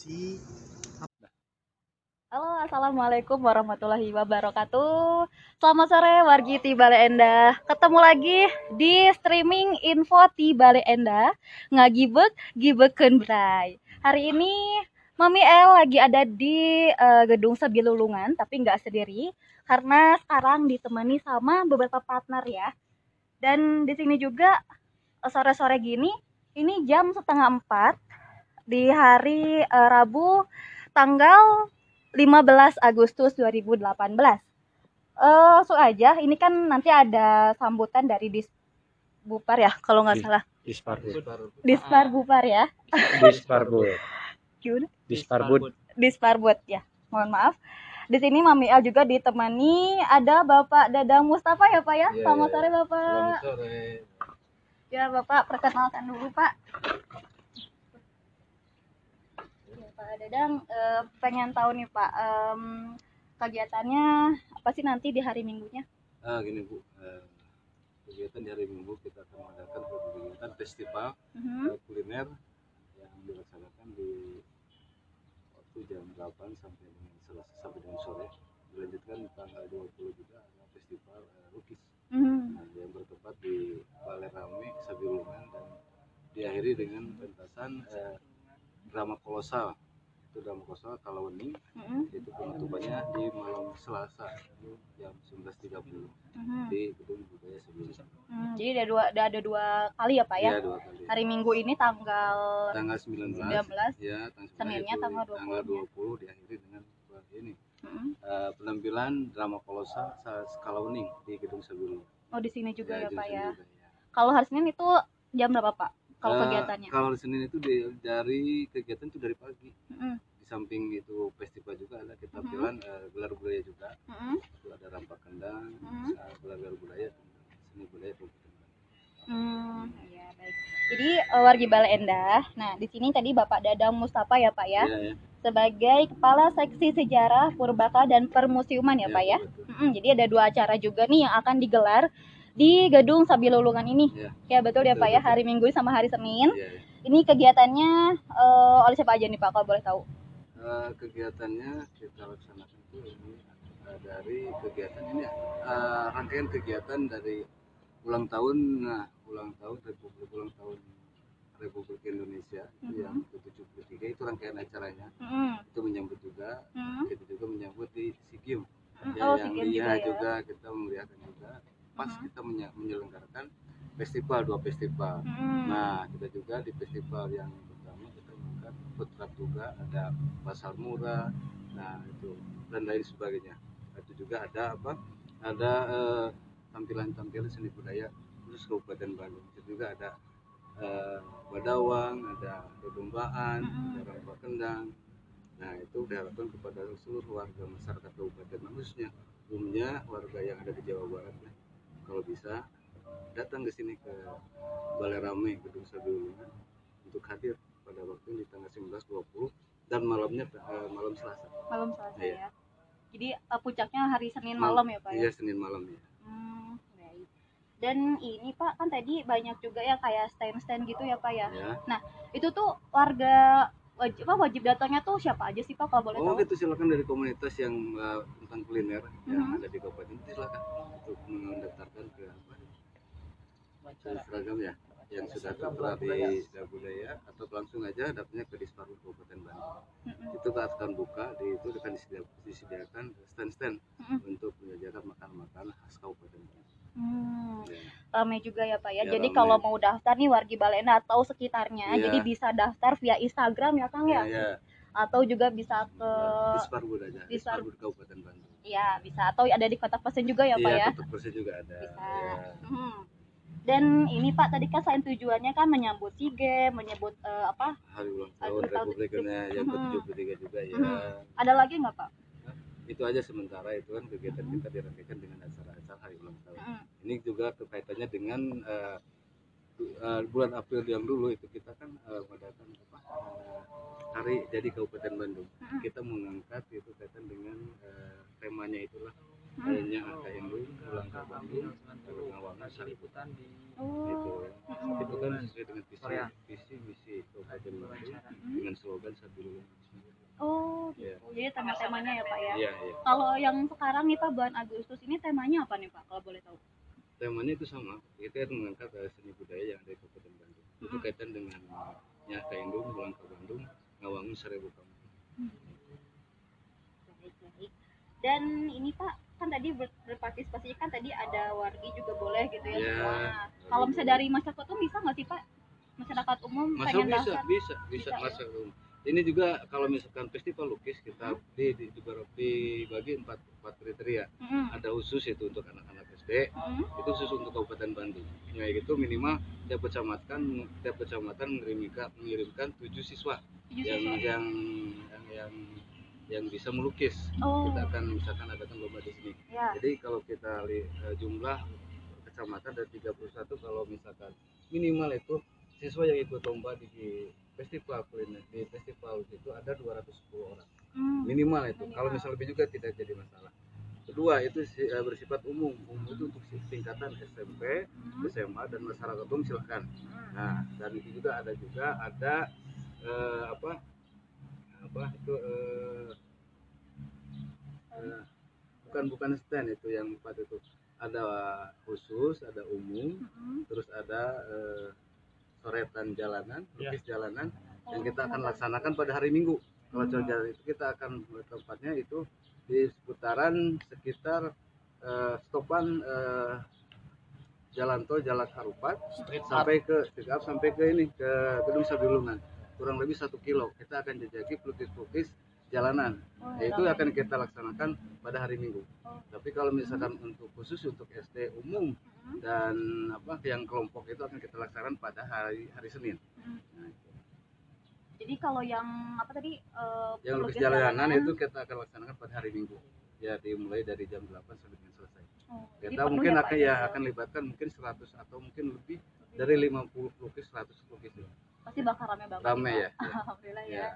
si Halo, assalamualaikum warahmatullahi wabarakatuh. Selamat sore, wargi di Bale Endah. Ketemu lagi di streaming info di Bale Endah. Ngagibek, gibeken bray. Hari ini Mami El lagi ada di eh, gedung Sebilulungan, tapi nggak sendiri karena sekarang ditemani sama beberapa partner ya. Dan di sini juga eh, sore-sore gini, ini jam setengah empat di hari eh, Rabu tanggal 15 Agustus 2018. Eh, langsung aja, ini kan nanti ada sambutan dari Dis Bupar ya, kalau nggak salah. Disparbud. Dispar Bupar ya. Disparbud. Disparbud. Disparbud ya. Mohon maaf. Di sini Mami El juga ditemani ada Bapak Dadang Mustafa ya Pak ya. Iya, Selamat iya. sore Bapak. Selamat sore. Ya Bapak perkenalkan dulu Pak. Pak Dadang eh, pengen tahu nih Pak em, kegiatannya apa sih nanti di hari Minggunya? Ah, gini Bu, eh, kegiatan di hari Minggu kita akan mengadakan suatu kegiatan festival eh, kuliner yang dilaksanakan di waktu jam 8 sampai dengan Selasa sampai dengan sore. Dilanjutkan tanggal 20 juga ada festival eh, lukis. Nah, yang bertempat di Balai Rame Sabilungan dan diakhiri dengan pentasan eh, drama kolosal itu drama kolosal Kalawening Mhm. itu penutupannya di malam Selasa jam 19.30 Mhm. di gedung budaya sebelumnya. Hmm, jadi ada dua ada, ada dua kali ya Pak ya? Iya, dua kali. Hari Minggu ini tanggal Tanggal 19, 19. ya, tanggal 19 Seninnya itu tanggal tanggal 20 -nya. 20 diakhiri dengan ini Mhm. uh, penampilan drama kolosal Sa- skala uning di gedung sebelumnya. Oh di sini juga ya, Pak ya. Juga, ya. Kalau hari Senin itu jam berapa Pak? Kalau Uh, kegiatannya? Kalau di Senin itu di- dari kegiatan itu dari pagi. Mhm. Di samping itu festival juga ada kita Mhm. tampilan uh, gelar budaya juga. Mhm. Itu ada rampak kendang, uh, gelar-gelar budaya, seni budaya. Hmm, iya baik. Jadi eh, wargi Bale Endah. Nah, di sini tadi Bapak Dadang Mustafa ya Pak ya, Iya, ya. sebagai Kepala Seksi Sejarah Purbaka dan Permusiuman ya Iya, Pak ya. betul. Mm-mm, jadi ada dua acara juga nih yang akan digelar di Gedung Sabilulungan ini. Iya. Ya betul ya Betul, Pak ya, betul. hari Minggu sama hari Senin. Ya. Ini kegiatannya eh, oleh siapa aja nih Pak kalau boleh tahu? Eh, kegiatannya kita laksanakan itu ini eh, dari kegiatan ini ya, eh, rangkaian kegiatan dari ulang tahun nah ulang tahun Republik ulang tahun Republik Indonesia itu Mhm. yang ke-73 itu rangkaian acaranya Mm-mm. itu menyambut juga Mm. kita juga menyambut di SEA Mm, ya, Oh, yang iya juga ya. juga kita memeriahkan juga pas Mhm. kita menye- menyelenggarakan festival dua festival Mm. Nah, kita juga di festival yang pertama kita mengangkat food truck juga ada pasar murah, nah itu dan lain sebagainya. Itu juga ada apa? Ada eh, tampilan-tampilan seni budaya khusus Kabupaten Bandung. Itu juga ada eh, badawang, ada domba-dombaan, Mm-mm. ada rampak kendang. Nah, itu diharapkan kepada seluruh warga masyarakat Kabupaten khususnya umumnya warga yang ada di Jawa Barat ya. Kalau bisa datang ke sini ke Balai Rame Gedung Sabilungan untuk hadir pada waktu di tanggal 19 20 dan malamnya eh, malam Selasa. Malam Selasa Iya. ya. Jadi eh, puncaknya hari Senin malam ya Pak ya? Iya, Senin malam ya. Hmm, baik. Dan ini Pak kan tadi banyak juga ya kayak stand-stand gitu ya Pak ya. Ya. Itu tuh warga wajib apa wajib datangnya tuh siapa aja sih Pak kalau boleh Oh, tahu? itu silakan dari komunitas yang eh, tentang kuliner yang Mhm. ada di kabupaten itu silakan untuk mendaftarkan ke apa? Ke seragam ya yang sudah tertera di Budaya atau langsung aja daftarnya ke Disparut Kabupaten Bandung. Mm-mm. Itu akan buka di itu akan disediakan, stand-stand Mm-mm. untuk menyediakan makanan-makanan khas Kabupaten Bandung. Hmm, Ya. Ramai juga ya Pak ya. Ya, jadi ramai. kalau mau daftar nih wargi Balena atau sekitarnya, Iya. jadi bisa daftar via Instagram ya Kang ya, Ya, ya. atau juga bisa ke Disparbud aja. Dispar- Disparbud Kabupaten Bandung. ya bisa atau ada di kota pesen juga ya Pak Iya, ya. tetap persis juga ada. Bisa. Ya. Hmm. Dan ini Pak tadi kan selain tujuannya kan menyambut Games, menyebut eh, apa? Hari ulang tahun Republik Indonesia yang Mhm. ke-73 juga ya. Ada lagi nggak Pak? Itu aja sementara itu kan kegiatan kita dirangkaikan dengan acara-acara hari ulang tahun. Mm. Ini juga kaitannya dengan eh, eh, bulan April yang dulu itu kita kan eh, mengadakan apa? eh, hari jadi Kabupaten Bandung. Mm-mm. Kita mengangkat itu kaitan dengan eh, temanya itulah Hmm. Adanya Kahindung, Pulang ke Bandung, lalu Ngawangan, Sariputan. Oh. Gitu. Mm-mm. Itu kan sesuai dengan visi, visi misi Kabupaten Bandung dengan slogan Sabilulung. Oh, Iya. gitu. Jadi tema-temanya ya Pak ya. Iya, iya. Kalau yang sekarang nih Pak bulan Agustus ini temanya apa nih Pak kalau boleh tahu? Temanya itu sama. Kita mengangkat eh, seni budaya yang ada di Kabupaten Bandung. Itu Mm-mm. kaitan dengan Nyah Kahindung, Pulang ke Bandung, Ngawangun, Seribu Kampung. Baik, baik. Dan ini Pak, kan tadi ber- berpartisipasi kan tadi ada wargi juga boleh gitu ya Iya. semua. Kalau misalnya dari masyarakat tuh bisa nggak sih Pak? Masyarakat umum Masuk pengen bisa, daftar? bisa, bisa, Bisa, ya? masuk. Ini juga kalau misalkan festival lukis kita di, di, di, dibagi empat, empat kriteria. Mm-mm. Ada khusus itu untuk anak-anak Mm-mm. itu khusus untuk Kabupaten Bandung. Nah itu minimal tiap kecamatan tiap kecamatan mengirimkan mengirimkan tujuh siswa Tujuh yang siswa. yang yang yang yang bisa melukis. Oh, Kita akan misalkan adakan lomba di sini. ya. Jadi kalau kita eh, jumlah kecamatan ada 31 kalau misalkan minimal itu siswa yang ikut lomba di, di festival kuliner di festival itu ada 210 orang Hmm. minimal itu Minimal. kalau misal lebih juga tidak jadi masalah kedua itu eh, bersifat umum umum itu untuk tingkatan SMP Hmm. SMA dan masyarakat umum silahkan Hmm. nah dan itu juga ada juga ada eh, apa apa itu eh, eh, bukan bukan stand itu yang empat itu ada khusus ada umum Mm-mm. terus ada eh, soretan jalanan Ya. lukis jalanan yang Oh, kita akan laksanakan pada hari Minggu kalau Hmm. jalan itu kita akan tempatnya itu di seputaran sekitar eh, stopan eh, jalan tol Jalan Harupat sampai ke art, sampai ke ini ke Gedung Sabilungan kurang lebih satu kilo kita akan jajaki pelukis-pelukis jalanan Oh, Ya, itu ramai. akan kita laksanakan pada hari Minggu. Oh. Tapi kalau misalkan untuk khusus untuk SD umum Mm-mm. dan apa yang kelompok itu akan kita laksanakan pada hari hari Senin. Mm. Nah, itu. Jadi kalau yang apa tadi eh, Yang lukis jalanan itu kita akan laksanakan pada hari Minggu. Ya dimulai dari jam 8 sampai dengan selesai. Oh, Kita mungkin ya, akan ya gitu. akan libatkan mungkin 100 atau mungkin lebih dari 50 pelukis 100 pelukis itu. pasti bakal rame banget. Rame ya. ya. Alhamdulillah ya. Ya.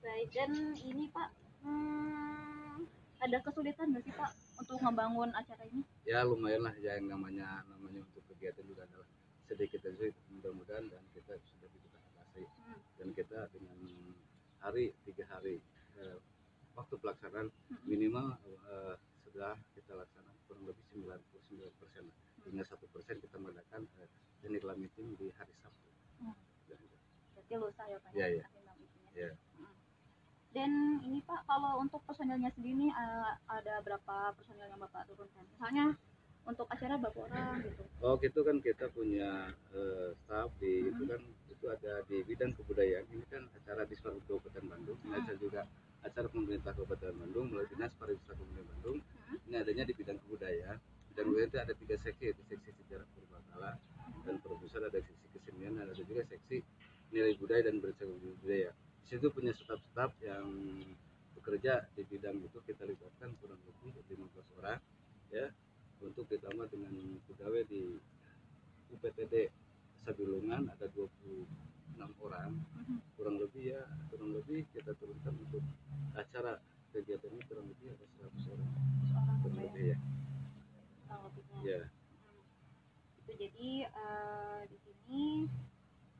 Baik dan ini Pak, hmm, ada kesulitan nggak sih Pak untuk ngebangun acara ini? ya lumayan lah ya yang namanya namanya untuk kegiatan juga adalah sedikit sulit mudah-mudahan dan kita sudah Hmm. Dan kita dengan hari tiga hari eh, waktu pelaksanaan minimal eh, sudah kita laksanakan kurang lebih 99 persen hingga satu persen kita mengadakan eh, technical meeting di hari Sabtu Hmm. Dan- Berarti lusa ya Pak. Iya, iya. Iya. Hmm. Dan ini Pak, kalau untuk personilnya sendiri eh, ada berapa personil yang Bapak turunkan? Misalnya untuk acara berapa orang gitu? Oh gitu kan kita punya eh, staff di itu Mhm. kan itu ada di bidang kebudayaan. Ini kan acara di Kabupaten Bandung ini ada juga acara pemerintah Kabupaten Bandung melalui dinas pariwisata Kabupaten Bandung. Mhm. ini adanya di bidang kebudayaan. Dan kebudayaan itu ada tiga seksi yaitu seksi sejarah purbakala dan perusahaan ada seksi kesenian ada juga seksi nilai budaya dan bercakap budaya. Di situ punya staf-staf yang bekerja di bidang itu. Kita libatkan kurang lebih 15 orang ya untuk ditambah dengan pegawai di UPTD Sabilungan ada 26 orang Mhm. kurang lebih ya kurang lebih kita turunkan untuk acara kegiatan ini kurang lebih ada 100 orang kurang ya, lebih ya kurang lebihnya. ya Hmm. Itu jadi eh, di sini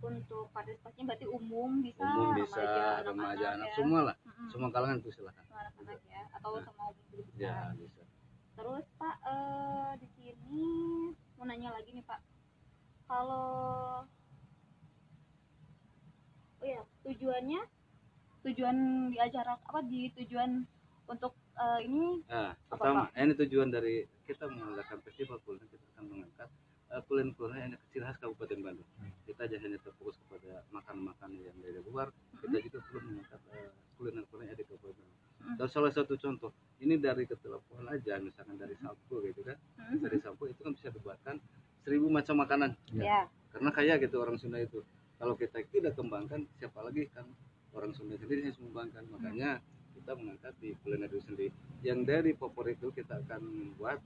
untuk partisipasinya berarti umum bisa, umum bisa remaja, remaja anak ya. semua lah Mm-mm. semua kalangan itu silakan Semua anak-anak ya atau Nah. semua umum juga bisa. ya bisa Terus Pak eh, di sini mau nanya lagi nih Pak, kalau oh ya tujuannya tujuan di acara apa di tujuan untuk eh, ini Nah, Apa, pertama, ini tujuan dari kita mengadakan festival kuliner kita akan mengangkat uh, kuliner-kuliner yang kecil khas Kabupaten Bandung. Kita jangan hanya terfokus kepada makan-makan yang dari luar, kita juga perlu mengangkat uh, kuliner-kuliner yang ada di Kabupaten Bandung. Mm. Dan salah satu contoh, ini dari ketelapuan aja, misalkan dari sampo gitu kan, hmm, dari sampo itu kan bisa dibuatkan seribu macam makanan. ya Karena kaya gitu orang Sunda itu. Kalau kita tidak kembangkan, siapa lagi kan orang Sunda sendiri yang mengembangkan. Makanya kita mengangkat di kuliner itu sendiri. Yang dari favorit itu kita akan membuat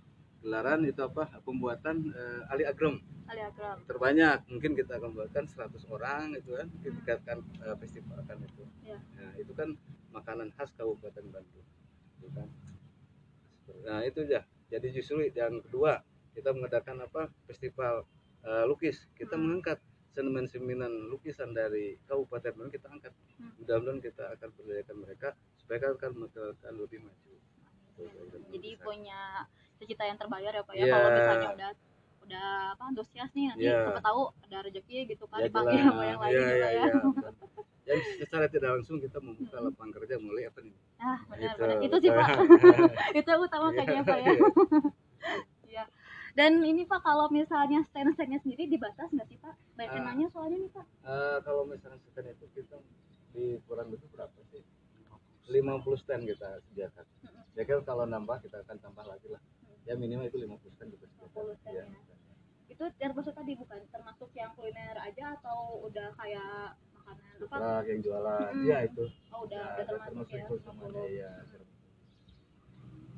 gelaran itu apa? Pembuatan eh, ali agrom Ali terbanyak. Mungkin kita akan buatkan 100 orang itu kan. Kita akan eh, festivalkan itu. Iya. nah itu kan makanan khas Kabupaten Bandung. Itu kan. Nah itu aja. Jadi justru yang kedua kita mengadakan apa festival eh, lukis kita Hmm. mengangkat seniman-seniman lukisan dari kabupaten Bandung kita angkat Hmm. mudah-mudahan kita akan berdayakan mereka supaya kan mereka akan lebih maju jadi punya cita-cita yang terbayar ya pak ya Iya. kalau misalnya udah udah apa antusias nih nanti Iya. siapa tahu ada rezeki gitu kan Ya, dipanggil sama yang lain Iya, gitu iya, ya iya. yang secara tidak langsung kita membuka Hmm. lapangan kerja mulai apa nih ah benar Gitu. benar itu sih pak itu utama kayaknya pak ya Iya. Dan ini Pak kalau misalnya stand-standnya sendiri dibatas nggak sih Pak? Banyak Ah. nanya soalnya nih Pak. Eh, kalau misalnya stand itu kita di kurang lebih berapa sih 50 stand kita sediakan ya kan kalau nambah kita akan tambah lagi lah ya minimal itu 50 stand kita sediakan 50 stand ya. ya. Itu termasuk tadi bukan termasuk yang kuliner aja atau udah kayak makanan apa? Setelah yang jualan Mm-mm. ya itu Oh udah Ya, udah ada termasuk ya. itu semuanya 50. ya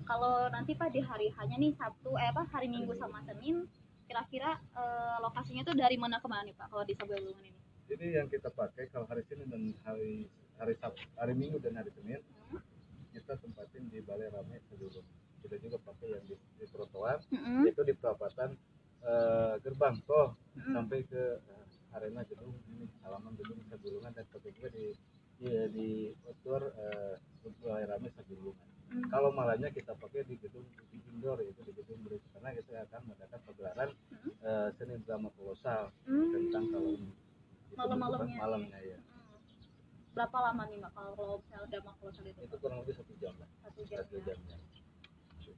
Kalau nanti Pak di hari hanya nih Sabtu eh apa hari Minggu sama Senin kira-kira eh, lokasinya tuh dari mana ke mana nih Pak kalau di Sabelungan ini? jadi yang kita pakai kalau hari Senin dan hari hari Sabtu hari Minggu dan hari Senin Hmm. kita tempatin di Balai Rame sebelum kita juga pakai yang di, di trotoar Mm-mm. yaitu di perapatan eh, gerbang tol Mm-mm. sampai ke eh, arena gedung ini halaman gedung sebelumnya dan pakai juga di di, di outdoor eh, Balai Rame sebelumnya Mm. kalau malahnya kita pakai di gedung di indoor yaitu di gedung beris karena kita akan mengadakan pagelaran Hmm. eh, seni drama kolosal Hmm. tentang kalau itu Malam-malamnya. malamnya ya. Berapa lama nih Mbak kalau misalnya udah mau kalau itu? itu kurang lebih satu jam lah Satu jam. satu ya. jamnya.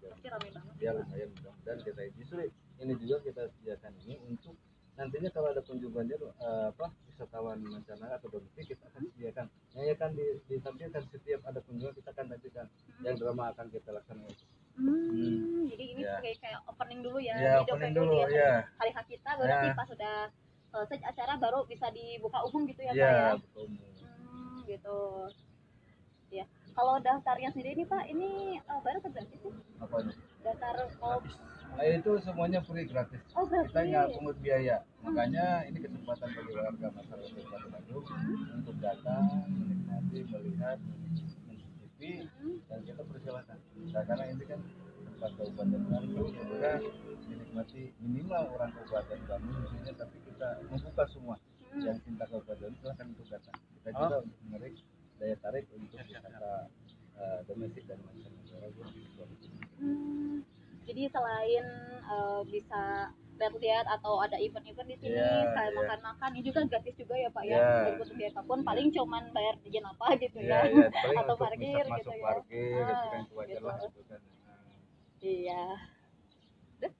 Pasti rame banget. ya lumayan mudah-mudahan kita justru ini juga kita sediakan ini untuk nantinya kalau ada kunjungannya eh, apa wisatawan mancanegara atau domestik kita akan sediakan ya kan di, ditampilkan setiap ada kunjungan kita akan tampilkan yang drama akan kita laksanakan Hmm, jadi ini Ya. kayak kayak opening dulu ya, ya opening klip dulu ya. ya Hari hak kita baru Ya. nanti pas sudah selesai acara baru bisa dibuka umum gitu ya, Pak ya ya. betul Hmm, gitu. Ya. Kalau daftarnya sendiri nih Pak, ini uh, baru atau gratis sih? apa ini Daftar oh, Nah, itu semuanya free gratis oh gratis. kita nggak pungut biaya makanya ini kesempatan bagi warga masyarakat Kabupaten Bandung untuk datang menikmati melihat mencicipi Hmm, dan kita persilakan nah, karena ini kan tempat Kabupaten Bandung semoga dinikmati minimal orang Kabupaten Bandung khususnya tapi kita membuka semua hmm. yang cinta Kabupaten silahkan untuk datang kita juga menarik daya tarik untuk wisata eh, domestik dan mancanegara Hmm, jadi selain uh, bisa lihat-lihat atau ada event-event di sini, Iya, sekalian iya. makan-makan, ini juga gratis juga ya Pak ya. Iya. Butuh biaya apa pun, paling cuman bayar jajan apa gitu ya, ya. paling Atau untuk parkir gitu masuk ya. parkir gitu Ah, kan itu wajar gitu. lah kan Iya.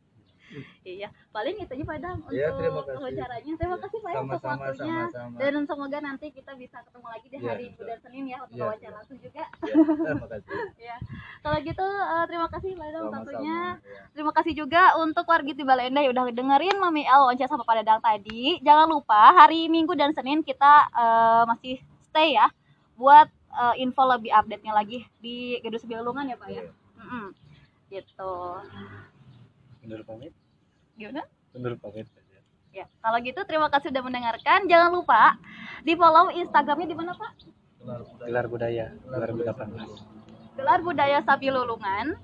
Iya, paling itu aja Padang untuk Iya, terima kasih. wawancaranya. Terima kasih Pak ya untuk waktunya. sama-sama Dan semoga nanti kita bisa ketemu lagi di Iya, hari insya Bulan Senin ya untuk Iya, wawancara iya. langsung juga. ya, terima kasih Ya. Kalau gitu eh, terima kasih Pak Dadang waktunya. ya. Terima kasih juga untuk warga di Balenda yang udah dengerin Mami El wawancara sama Pak Dadang tadi. Jangan lupa hari Minggu dan Senin kita eh, masih stay ya buat eh, info lebih update-nya lagi di Gedung Sebilungan ya Pak ya. Iya. Mm-mm. Gitu. Bener pamit? Gimana? Bener pamit aja. Ya, kalau gitu terima kasih sudah mendengarkan. Jangan lupa di follow Instagramnya di mana Pak? Gelar budaya 2018. Gelar Budaya Sapi Lulungan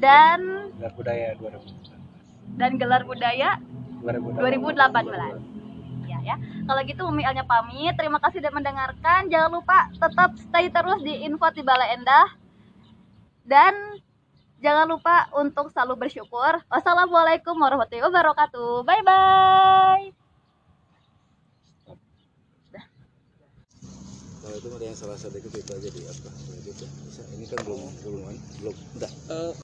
dan Gelar budaya 2018. dan Gelar Budaya 2018. Ya ya. Kalau gitu Umi Elnya pamit. Terima kasih sudah mendengarkan. Jangan lupa tetap stay terus di Info di Balai Endah. Dan jangan lupa untuk selalu bersyukur. Wassalamualaikum warahmatullahi wabarakatuh. Bye bye. kalau itu ada yang salah sedikit itu aja di apa ini kan belum belum belum enggak